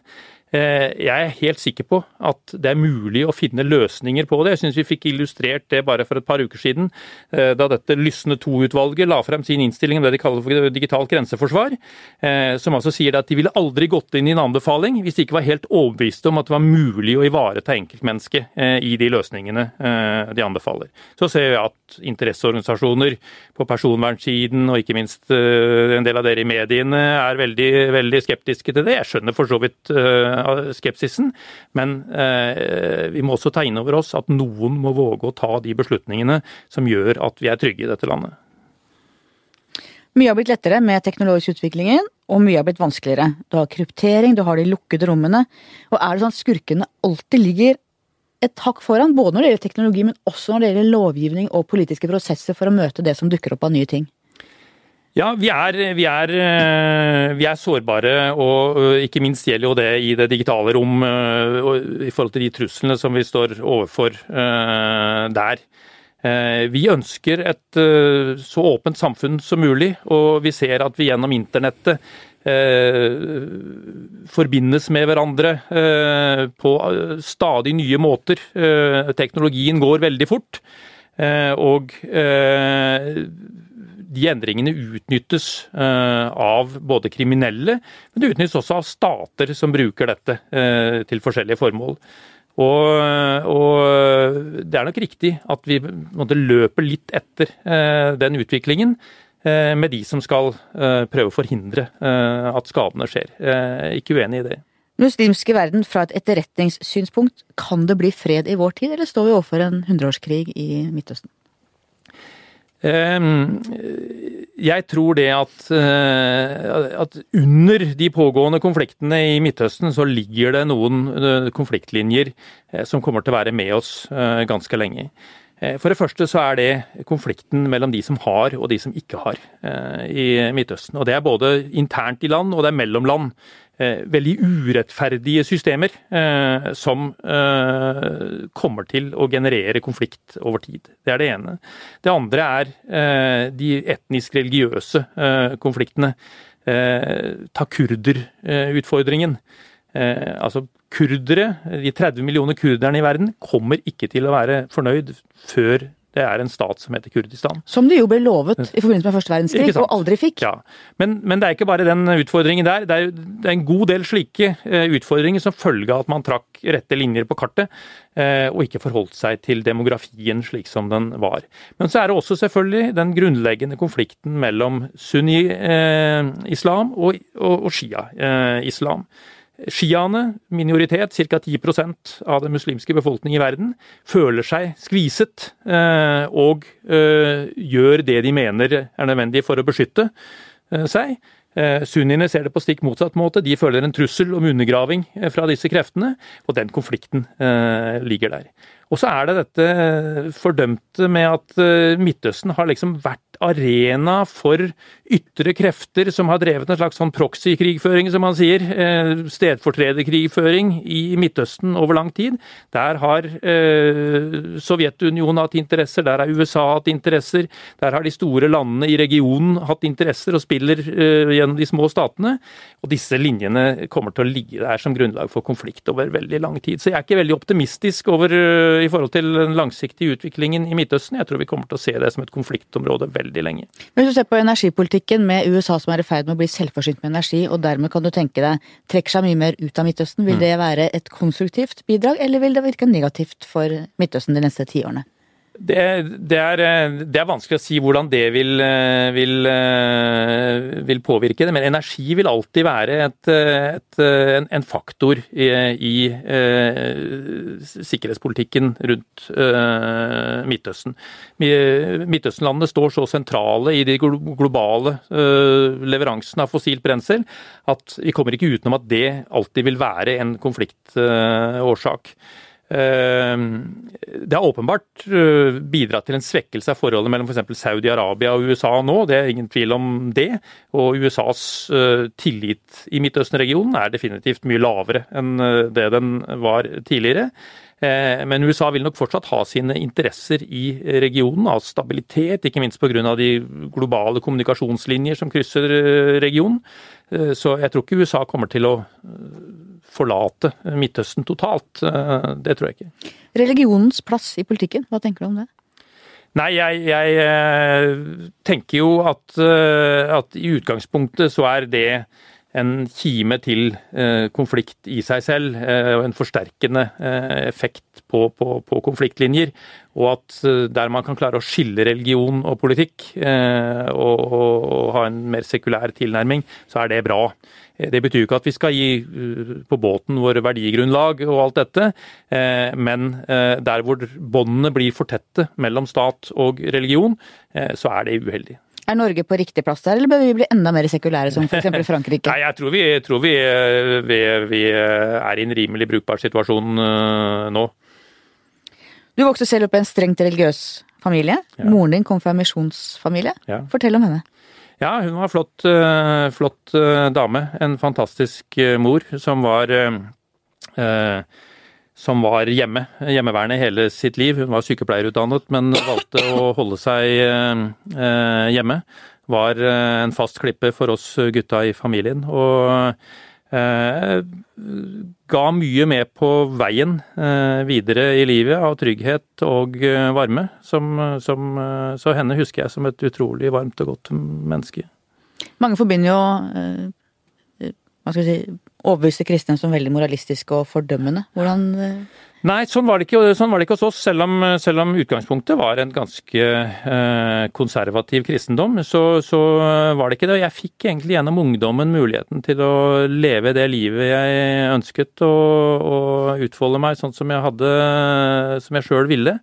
Eh, jeg er helt sikker på at det er mulig å finne løsninger på det. Jeg syns vi fikk illustrert det bare for et par uker siden, eh, da dette Lysne II-utvalget la frem sin innstilling om det de kaller for digitalt grenseforsvar, eh, som altså sier at de ville aldri gått inn i en anbefaling hvis de ikke var helt overbeviste om at det var mulig å ivareta enkeltmennesket i de løsningene de anbefaler. Så ser vi at interesseorganisasjoner på personvernsiden, og ikke minst en del av dere i mediene, er veldig, veldig skeptiske til det. Jeg skjønner for så vidt skepsisen. Men eh, vi må også ta inn over oss at noen må våge å ta de beslutningene som gjør at vi er trygge i dette landet. Mye har blitt lettere med teknologisk utviklingen, og mye har blitt vanskeligere. Du har kryptering, du har de lukkede rommene. Og er det sånn at skurkene alltid ligger et hakk foran, både når det gjelder teknologi, men også når det gjelder lovgivning og politiske prosesser for å møte det som dukker opp av nye ting? Ja, vi er, vi, er, eh, vi er, sårbare, og ikke minst gjelder jo det i det digitale rom i forhold til de truslene som vi står overfor der. Eh, vi ønsker et så åpent samfunn som mulig, og vi ser at vi gjennom internettet forbindes med hverandre på stadig nye måter. Teknologien går veldig fort. Og de endringene utnyttes eh, av både kriminelle, men det utnyttes også av stater som bruker dette eh, til forskjellige formål. Og, og det er nok riktig at vi måtte løpe litt etter eh, den utviklingen med de som skal prøve å forhindre at skadene skjer. Ikke uenig i det. Muslimske verden fra et etterretningssynspunkt, kan det bli fred i vår tid, eller står vi overfor en hundreårskrig i Midtøsten? Ehm, jeg tror det at, eh, at, under de pågående konfliktene i Midtøsten, så ligger det noen eh, konfliktlinjer eh, som kommer til å være med oss ganske lenge. For det første så er det konflikten mellom de som har og de som ikke har i Midtøsten. Og Det er både internt i land og det er mellom land. Eh, veldig urettferdige systemer eh, som eh, kommer til å generere konflikt over tid. Det er det ene. Det andre er de etnisk-religiøse konfliktene. Ta kurderutfordringen. Altså Kurdere, de 30 millioner kurderne i verden, kommer ikke til å være fornøyd før det er en stat som heter Kurdistan. Som de jo ble lovet i forbindelse med første verdenskrig, og aldri fikk. Ja, men, men, det er ikke bare den utfordringen der. Det er, det er en god del slike uh, utfordringer som følge av at man trakk rette linjer på kartet, uh, og ikke forholdt seg til demografien slik som den var. Men så er det også selvfølgelig den grunnleggende konflikten mellom sunni-islam uh, og, og, og shia-islam. Sjiaene, minoritet, ca. 10% av den muslimske befolkningen i verden, føler seg skviset eh, og eh, gjør det de mener er nødvendig for å beskytte eh, seg. Sunniene ser det på stikk motsatt måte. De føler en trussel om undergraving fra disse kreftene, og den konflikten ligger der. Og så er det dette fordømte med at Midtøsten har liksom vært arena for ytre krefter som har drevet en slags sånn proxy-krigføring, som man sier. Eh, stedfortrederkrigføring i Midtøsten over lang tid. Der har eh, Sovjetunionen hatt interesser, der har USA hatt interesser. Der har de store landene i regionen hatt interesser og spiller eh, gjennom de små statene. Og disse linjene kommer til å ligge der som grunnlag for konflikt over veldig lang tid. Så jeg er ikke veldig optimistisk over, i forhold til den langsiktige utviklingen i Midtøsten. Jeg tror vi kommer til å se det som et konfliktområde veldig lenge. Hvis du ser på energipolitikken med USA som er i ferd med å bli selvforsynt med energi, og dermed kan du tenke deg trekker seg mye mer ut av Midtøsten, vil mm. det være et konstruktivt bidrag, eller vil det virke negativt for Midtøsten de neste tiårene? Det, det, er, eh, det, er, vanskelig å si hvordan det vil, eh, vil, eh, vil, påvirke det. Men energi vil alltid være et, et, en, en, faktor i, i eh, sikkerhetspolitikken rundt eh, Midtøsten. Midtøsten-landene står så sentrale i de globale eh, leveransene av fossilt brensel at vi kommer ikke utenom at det alltid vil være en konfliktårsak. Eh, det har åpenbart eh, bidratt til en svekkelse av forholdet mellom f.eks. Saudi-Arabia og USA nå, det er ingen tvil om det. Og USAs eh, tillit i Midtøsten-regionen er definitivt mye lavere enn det den var tidligere. Men USA vil nok fortsatt ha sine interesser i regionen, av stabilitet, ikke minst pga. de globale kommunikasjonslinjer som krysser regionen. Så jeg tror ikke USA kommer til å forlate Midtøsten totalt. Det tror jeg ikke. Religionens plass i politikken, hva tenker du om det? Nei, jeg, jeg tenker jo at, at, i utgangspunktet så er det en kime til eh, konflikt i seg selv, eh, og en forsterkende eh, effekt på, på, på, konfliktlinjer. Og at der man kan klare å skille religion og politikk, og, og, og ha en mer sekulær tilnærming, så er det bra. Det betyr jo ikke at vi skal gi på båten våre verdigrunnlag og alt dette, men der hvor båndene blir for tette mellom stat og religion, så er det uheldig. Er Norge på riktig plass der, eller bør vi bli enda mer sekulære, som f.eks. Frankrike? Nei, jeg tror, vi, tror vi, vi, vi, er i en rimelig brukbar situasjon uh, nå. Du vokste selv opp i en strengt religiøs familie. Ja. Moren din kom fra en misjonsfamilie. Ja. Fortell om henne. Ja, hun var flott, uh, flott uh, dame. En fantastisk mor som var som var hjemme, hjemmeværende hele sitt liv. Hun var sykepleierutdannet, men valgte å holde seg eh, hjemme. Var eh, en fast klippe for oss gutta i familien. Og eh, ga mye med på veien videre i livet av trygghet og varme. Som, som, så henne husker jeg som et utrolig varmt og godt menneske. Mange forbinder jo hva skal jeg si, overbeviste kristne som veldig moralistiske og fordømmende. Hvordan eh? Nei, sånn var, ikke, sånn var det ikke, hos oss. Selv om, selv om utgangspunktet var en ganske eh, konservativ kristendom, så, så, var det ikke det. Jeg fikk egentlig gjennom ungdommen muligheten til å leve det livet jeg ønsket, og, og utfolde meg sånn som jeg hadde, som jeg sjøl ville.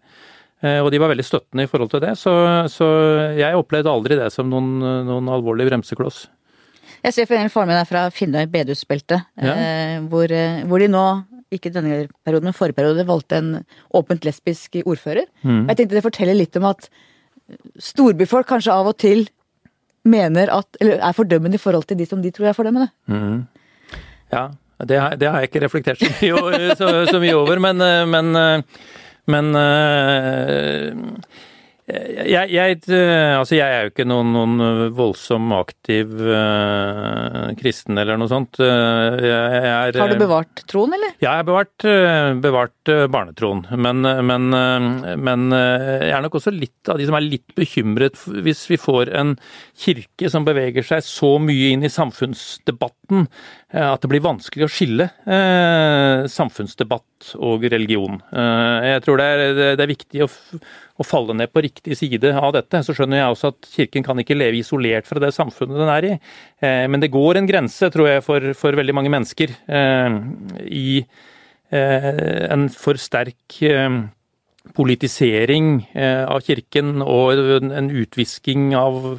Eh, og de var veldig støttende i forhold til det, så, så jeg opplevde aldri det som noen, noen alvorlig bremsekloss. Jeg ser for en faren min er fra Finnøy bedehusbelte, ja. eh, hvor, eh, hvor, de nå, ikke denne perioden, men forrige periode, valgte en åpent lesbisk ordfører. Mm. Jeg tenkte det forteller litt om at storbyfolk kanskje av og til mener at, eller er fordømmende i forhold til de som de tror er fordømmende. Mm. Ja, det har, det har, jeg ikke reflektert så mye, så, så mye over, men, eh, men, men jeg, jeg, eh, altså jeg, er jo ikke noen, noen voldsom aktiv uh, kristen eller noe sånt. Jeg, er, har du bevart troen, eller? Ja, jeg har bevart, bevart barnetroen. Men, men, men, jeg er nok også litt av de som er litt bekymret hvis vi får en kirke som beveger seg så mye inn i samfunnsdebatten at det blir vanskelig å skille eh, samfunnsdebatt og religion. Eh, jeg tror det er, det er viktig å, å, falle ned på riktig side av dette. Så skjønner jeg også at Kirken kan ikke leve isolert fra det samfunnet den er i. Eh, men det går en grense, tror jeg, for, for veldig mange mennesker eh, i eh, en for sterk eh, politisering av Kirken og en utvisking av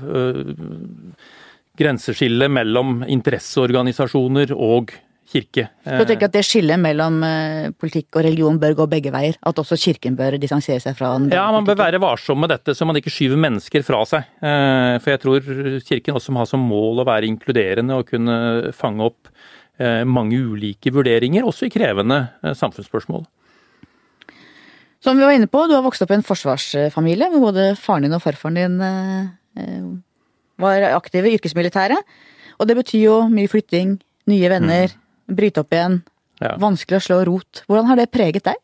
grenseskillet mellom interesseorganisasjoner og kirke. Du tenker at det skillet mellom eh, politikk og religion bør gå begge veier? At også kirken bør distansere seg fra den? Ja, man bør være varsom med dette, så man ikke skyver mennesker fra seg. Eh, for jeg tror kirken også må ha som mål å være inkluderende og kunne fange opp eh, mange ulike vurderinger, også i krevende samfunnsspørsmål. Som vi var inne på, du har vokst opp i en forsvarsfamilie hvor både faren din og farfaren din var aktive i yrkesmilitæret. Og det betyr jo mye flytting, nye venner, mm. bryte opp igjen. Ja. Vanskelig å slå rot. Hvordan har det preget deg?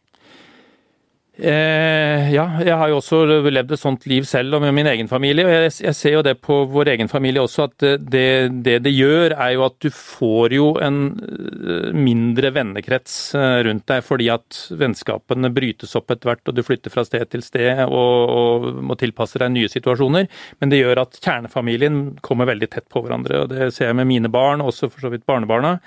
Eh, ja, jeg har jo også levd et sånt liv selv og med min egen familie. og jeg, jeg, ser jo det på vår egen familie også, at det, det, det gjør er jo at du får jo en eh, mindre vennekrets eh, rundt deg, fordi at vennskapene brytes opp etter hvert, og du flytter fra sted til sted og, og må tilpasse deg nye situasjoner. Men det gjør at kjernefamilien kommer veldig tett på hverandre. og Det ser jeg med mine barn, også for så vidt barnebarna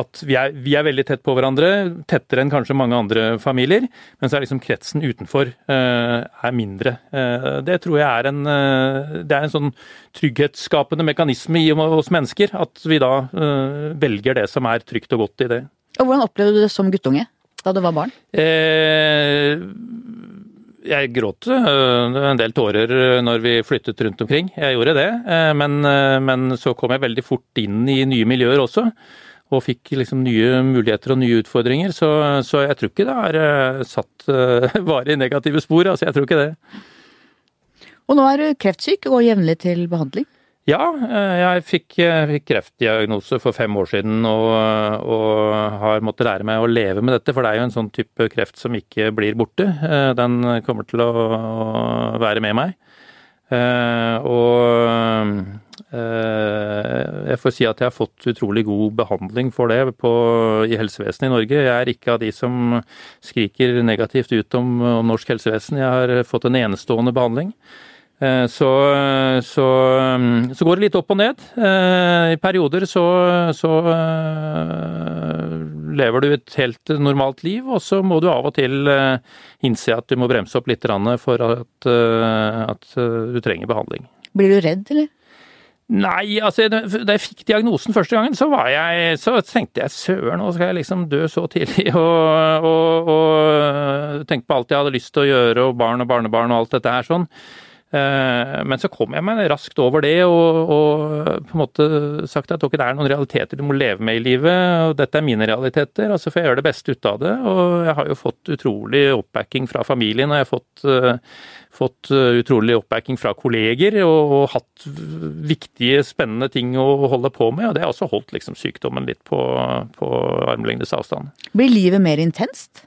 at vi er, vi er, veldig tett på hverandre, tettere enn kanskje mange andre familier. Men så er liksom kretsen utenfor uh, er mindre. Uh, det tror jeg er en, uh, det er en sånn trygghetsskapende mekanisme i oss mennesker. At vi da velger det som er trygt og godt i det. Og Hvordan opplevde du det som guttunge da du var barn? jeg gråt en del tårer når vi flyttet rundt omkring. Jeg gjorde det. Men, men så kom jeg veldig fort inn i nye miljøer også og fikk liksom nye muligheter og nye utfordringer. Så, så jeg tror ikke det har uh, satt uh, varig negative spor. Altså, jeg tror ikke det. Og nå er du kreftsyk og går jevnlig til behandling? Ja, jeg fikk, fikk, kreftdiagnose for fem år siden og, og, har måttet lære meg å leve med dette. For det er jo en sånn type kreft som ikke blir borte. Den kommer til å være med meg. Og jeg får si at jeg har fått utrolig god behandling for det på, i helsevesenet i Norge. Jeg er ikke av de som skriker negativt ut om, om norsk helsevesen. Jeg har fått en enestående behandling. Eh, så, så, så, går det litt opp og ned. Eh, I perioder så, så eh, lever du et helt normalt liv, og så må du av og til innse at du må bremse opp litt for at, at du trenger behandling. Blir du redd, eller? Nei, altså da jeg fikk diagnosen første gangen, så, jeg, så tenkte jeg søren, nå skal jeg liksom dø så tidlig. Og, og, og tenke på alt jeg hadde lyst til å gjøre, og barn og barnebarn og alt dette her sånn. Eh, men så kom jeg meg raskt over det og, og, på en måte sagt at okay, det er noen realiteter du må leve med i livet, og dette er mine realiteter, og så får jeg gjøre det beste ut av det. Og jeg har jo fått utrolig oppbacking fra familien, og jeg har fått, uh, fått uh, utrolig oppbacking fra kolleger, og, og, hatt viktige, spennende ting å holde på med. Og det har også holdt liksom, sykdommen litt på, på armlengdes avstand. Blir livet mer intenst?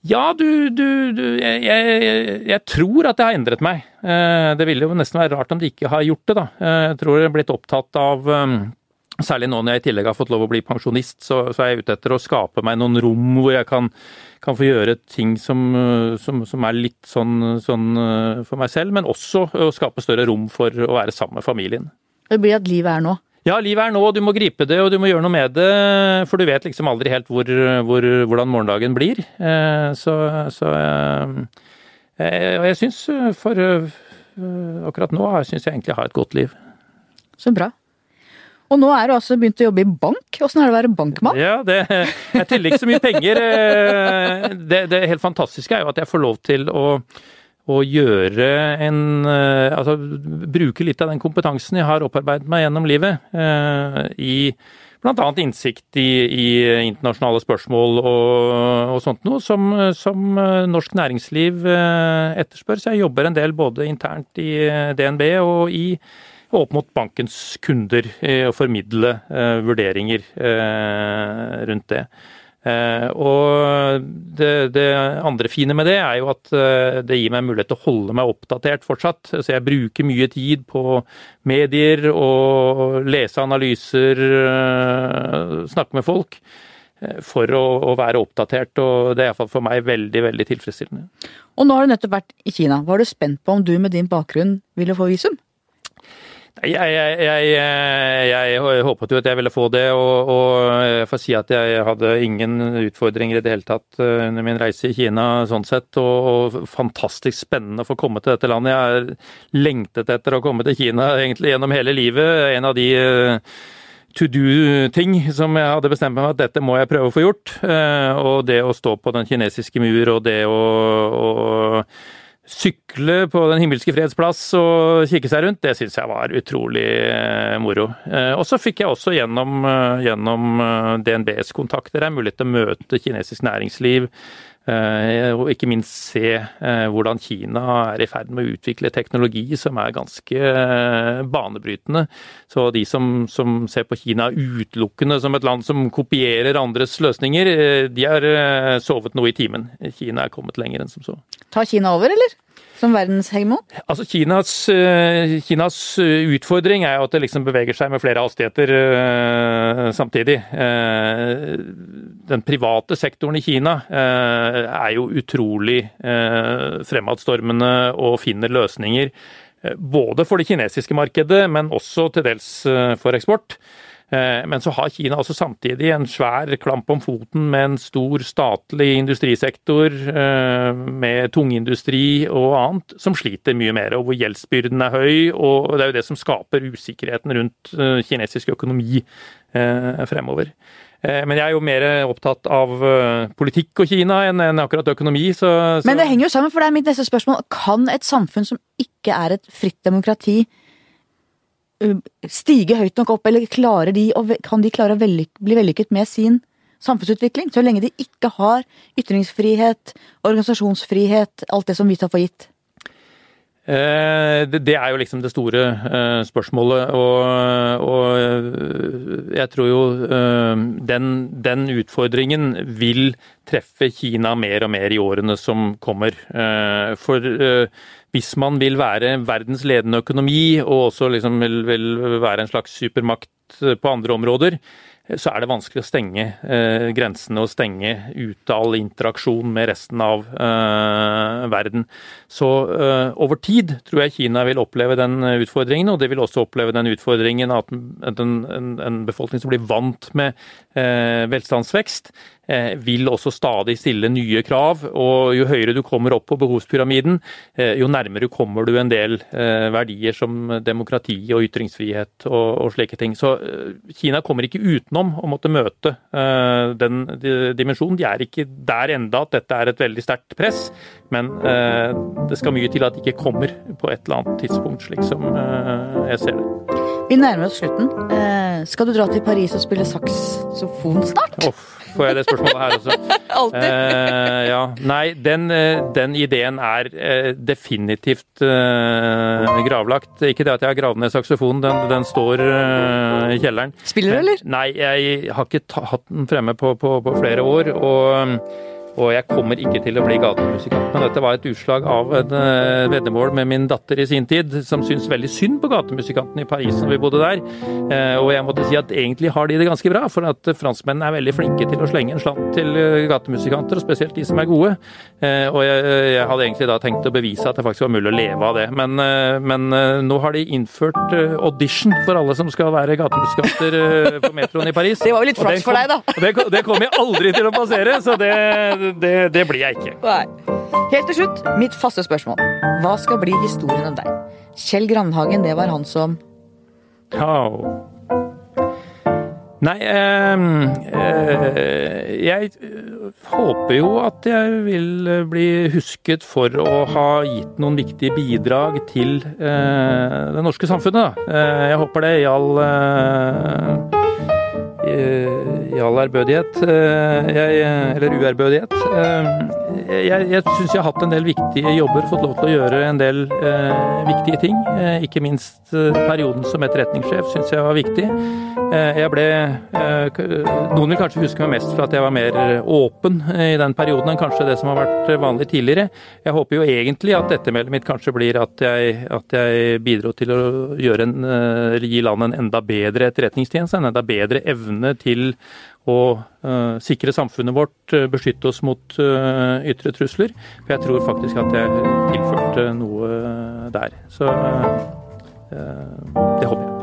Ja, du, du, du jeg, jeg, jeg, tror at det har endret meg. Eh, det ville jo nesten være rart om det ikke har gjort det, da. Eh, jeg tror jeg er blitt opptatt av um, Særlig nå når jeg i tillegg har fått lov å bli pensjonist, så, så er jeg ute etter å skape meg noen rom hvor jeg kan, kan få gjøre ting som, som, som er litt sånn, sånn, for meg selv, men også å skape større rom for å være sammen med familien. Det blir at livet er nå? Ja, livet er nå, du må gripe det og du må gjøre noe med det. For du vet liksom aldri helt hvor, hvor, hvordan morgendagen blir. Eh, så, så eh, eh, Og jeg syns for akkurat nå syns jeg egentlig jeg har et godt liv. Så bra. Og nå er du altså begynt å jobbe i bank. Åssen er det å være bankmann? Ja, det, Jeg teller ikke så mye penger. Det, det helt fantastiske er jo at jeg får lov til å å gjøre en eh, Altså bruke litt av den kompetansen jeg har opparbeidet meg gjennom livet, eh, i bl.a. innsikt i, i, internasjonale spørsmål og, og sånt noe, som, som, norsk næringsliv eh, etterspør. Så jeg jobber en del både internt i DNB og i opp mot bankens kunder, og formidle vurderinger rundt det. Eh, og det, det, andre fine med det er jo at eh, det gir meg mulighet til å holde meg oppdatert fortsatt. Så jeg bruker mye tid på medier og lese analyser, eh, snakke med folk. For å, å være oppdatert, og det er iallfall for meg veldig veldig tilfredsstillende. Og nå har du nettopp vært i Kina. Var du spent på om du med din bakgrunn ville få visum? Jeg, jeg, jeg, jeg, håpet jo at jeg ville få det, og, og, jeg får si at jeg hadde ingen utfordringer i det hele tatt eh, under min reise i Kina sånn sett. Og, og fantastisk spennende å få komme til dette landet. Jeg har lengtet etter å komme til Kina egentlig gjennom hele livet. En av de eh, to do-ting som jeg hadde bestemt meg for at dette må jeg prøve å få gjort. Eh, og det å stå på den kinesiske mur og det å, å sykle på Den himmelske freds plass og kikke seg rundt, det syns jeg var utrolig eh, moro. Eh, og så fikk jeg også gjennom, eh, gjennom DNBs kontakter en mulighet til å møte kinesisk næringsliv. Og ikke minst se hvordan Kina er i ferd med å utvikle teknologi som er ganske banebrytende. Så de som, som ser på Kina utelukkende som et land som kopierer andres løsninger, de har sovet noe i timen. Kina er kommet lenger enn som så. Tar Kina over, eller? Som verdenshegemon? Altså Kinas, eh, Kinas, eh, utfordring er jo at det liksom beveger seg med flere hastigheter uh, samtidig. Den private sektoren i Kina er jo utrolig fremadstormende og finner løsninger. Både for det kinesiske markedet, men også til dels for eksport. Eh, men så har Kina også samtidig en svær klamp om foten med en stor statlig industrisektor, eh, med tungindustri og annet, som sliter mye mer, og hvor gjeldsbyrden er høy. Og det er jo det som skaper usikkerheten rundt eh, kinesisk økonomi fremover. Men jeg er jo mer opptatt av politikk og Kina enn akkurat økonomi. Så, så... Men det henger jo sammen, for det er mitt neste spørsmål. Kan et samfunn som ikke er et fritt demokrati, stige høyt nok opp, eller de, kan de klare å bli vellykket med sin samfunnsutvikling, så lenge de ikke har ytringsfrihet, organisasjonsfrihet, alt det som vi tar for gitt? Eh, det er jo liksom det store eh, spørsmålet. Og, og jeg tror jo den, den, utfordringen vil treffe Kina mer og mer i årene som kommer. For hvis man vil være verdens ledende økonomi og også liksom vil, vil være en slags supermakt på andre områder, så er det vanskelig å stenge eh, grensene og stenge ute all interaksjon med resten av eh, verden. Så eh, over tid tror jeg Kina vil oppleve den utfordringen, og det vil også oppleve den utfordringen at en, en, en befolkning som blir vant med eh, velstandsvekst, Eh, vil også stadig stille nye krav. og Jo høyere du kommer opp på behovspyramiden, eh, jo nærmere kommer du en del eh, verdier som demokrati og ytringsfrihet og, og slike ting. Så Kina kommer ikke utenom å måtte møte den dimensjonen. De er ikke der enda at dette er et veldig sterkt press, men det skal mye til at det ikke kommer på et eller annet tidspunkt, slik som jeg ser det. Vi nærmer oss slutten. Skal du dra til Paris og spille saksofon snart? Oh får jeg det spørsmålet her også. Alltid. Uh, ja. Nei, den, eh, den, ideen er uh, definitivt uh, gravlagt. Ikke det at jeg har gravd ned saksofonen, den, den står i kjelleren. Spiller du, eller? Nei, jeg har ikke hatt den fremme på, på, på flere år. og og jeg kommer ikke til å bli gatemusikant. Men dette var et utslag av en uh, veddemål med min datter i sin tid, som syntes veldig synd på gatemusikantene i Paris når vi bodde der. Uh, og jeg måtte si at egentlig har de det ganske bra, for at franskmennene er veldig flinke til å slenge en slant til uh, gatemusikanter, og spesielt de som er gode. og jeg, jeg, hadde egentlig da tenkt å bevise at det faktisk var mulig å leve av det. Men, men nå har de innført audition for alle som skal være gatemusikanter på metroen i Paris. Det var jo litt flaks for deg, da. Det, det kommer jeg aldri til å passere, så det det, det blir jeg ikke. Nei. Helt til slutt, mitt faste spørsmål. Hva skal bli historien om deg? Kjell Grandhagen, det var han som oh. Nei, eh, eh, jeg håper jo at jeg vil bli husket for å ha gitt noen viktige bidrag til eh, det norske samfunnet. Eh, jeg håper det i all eh, i all ærbødighet, eh, eller uærbødighet. Eh, jeg, jeg syns jeg har hatt en del viktige jobber, fått lov til å gjøre en del eh, viktige ting. Eh, ikke minst perioden som etterretningssjef syns jeg var viktig. Jeg ble Noen vil kanskje huske meg mest for at jeg var mer åpen i den perioden enn kanskje det som har vært vanlig tidligere. Jeg håper jo egentlig at ettermælet mitt kanskje blir at jeg, at jeg bidro til å en, gi landet en enda bedre etterretningstjeneste, en enda bedre evne til å uh, sikre samfunnet vårt, uh, beskytte oss mot uh, ytre trusler. For jeg tror faktisk at jeg tilførte noe der. Så det håper jeg.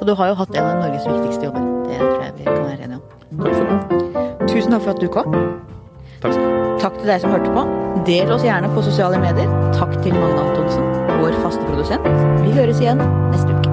Og du har jo hatt en av Norges viktigste jobber. Det tror jeg vi kan være enige om. Takk skal du ha. Tusen takk for at du kom. Takk skal du ha. Takk til deg som hørte på. Del oss gjerne på sosiale medier. Takk til Magne Antonsen, vår faste produsent. Vi høres igjen neste uke.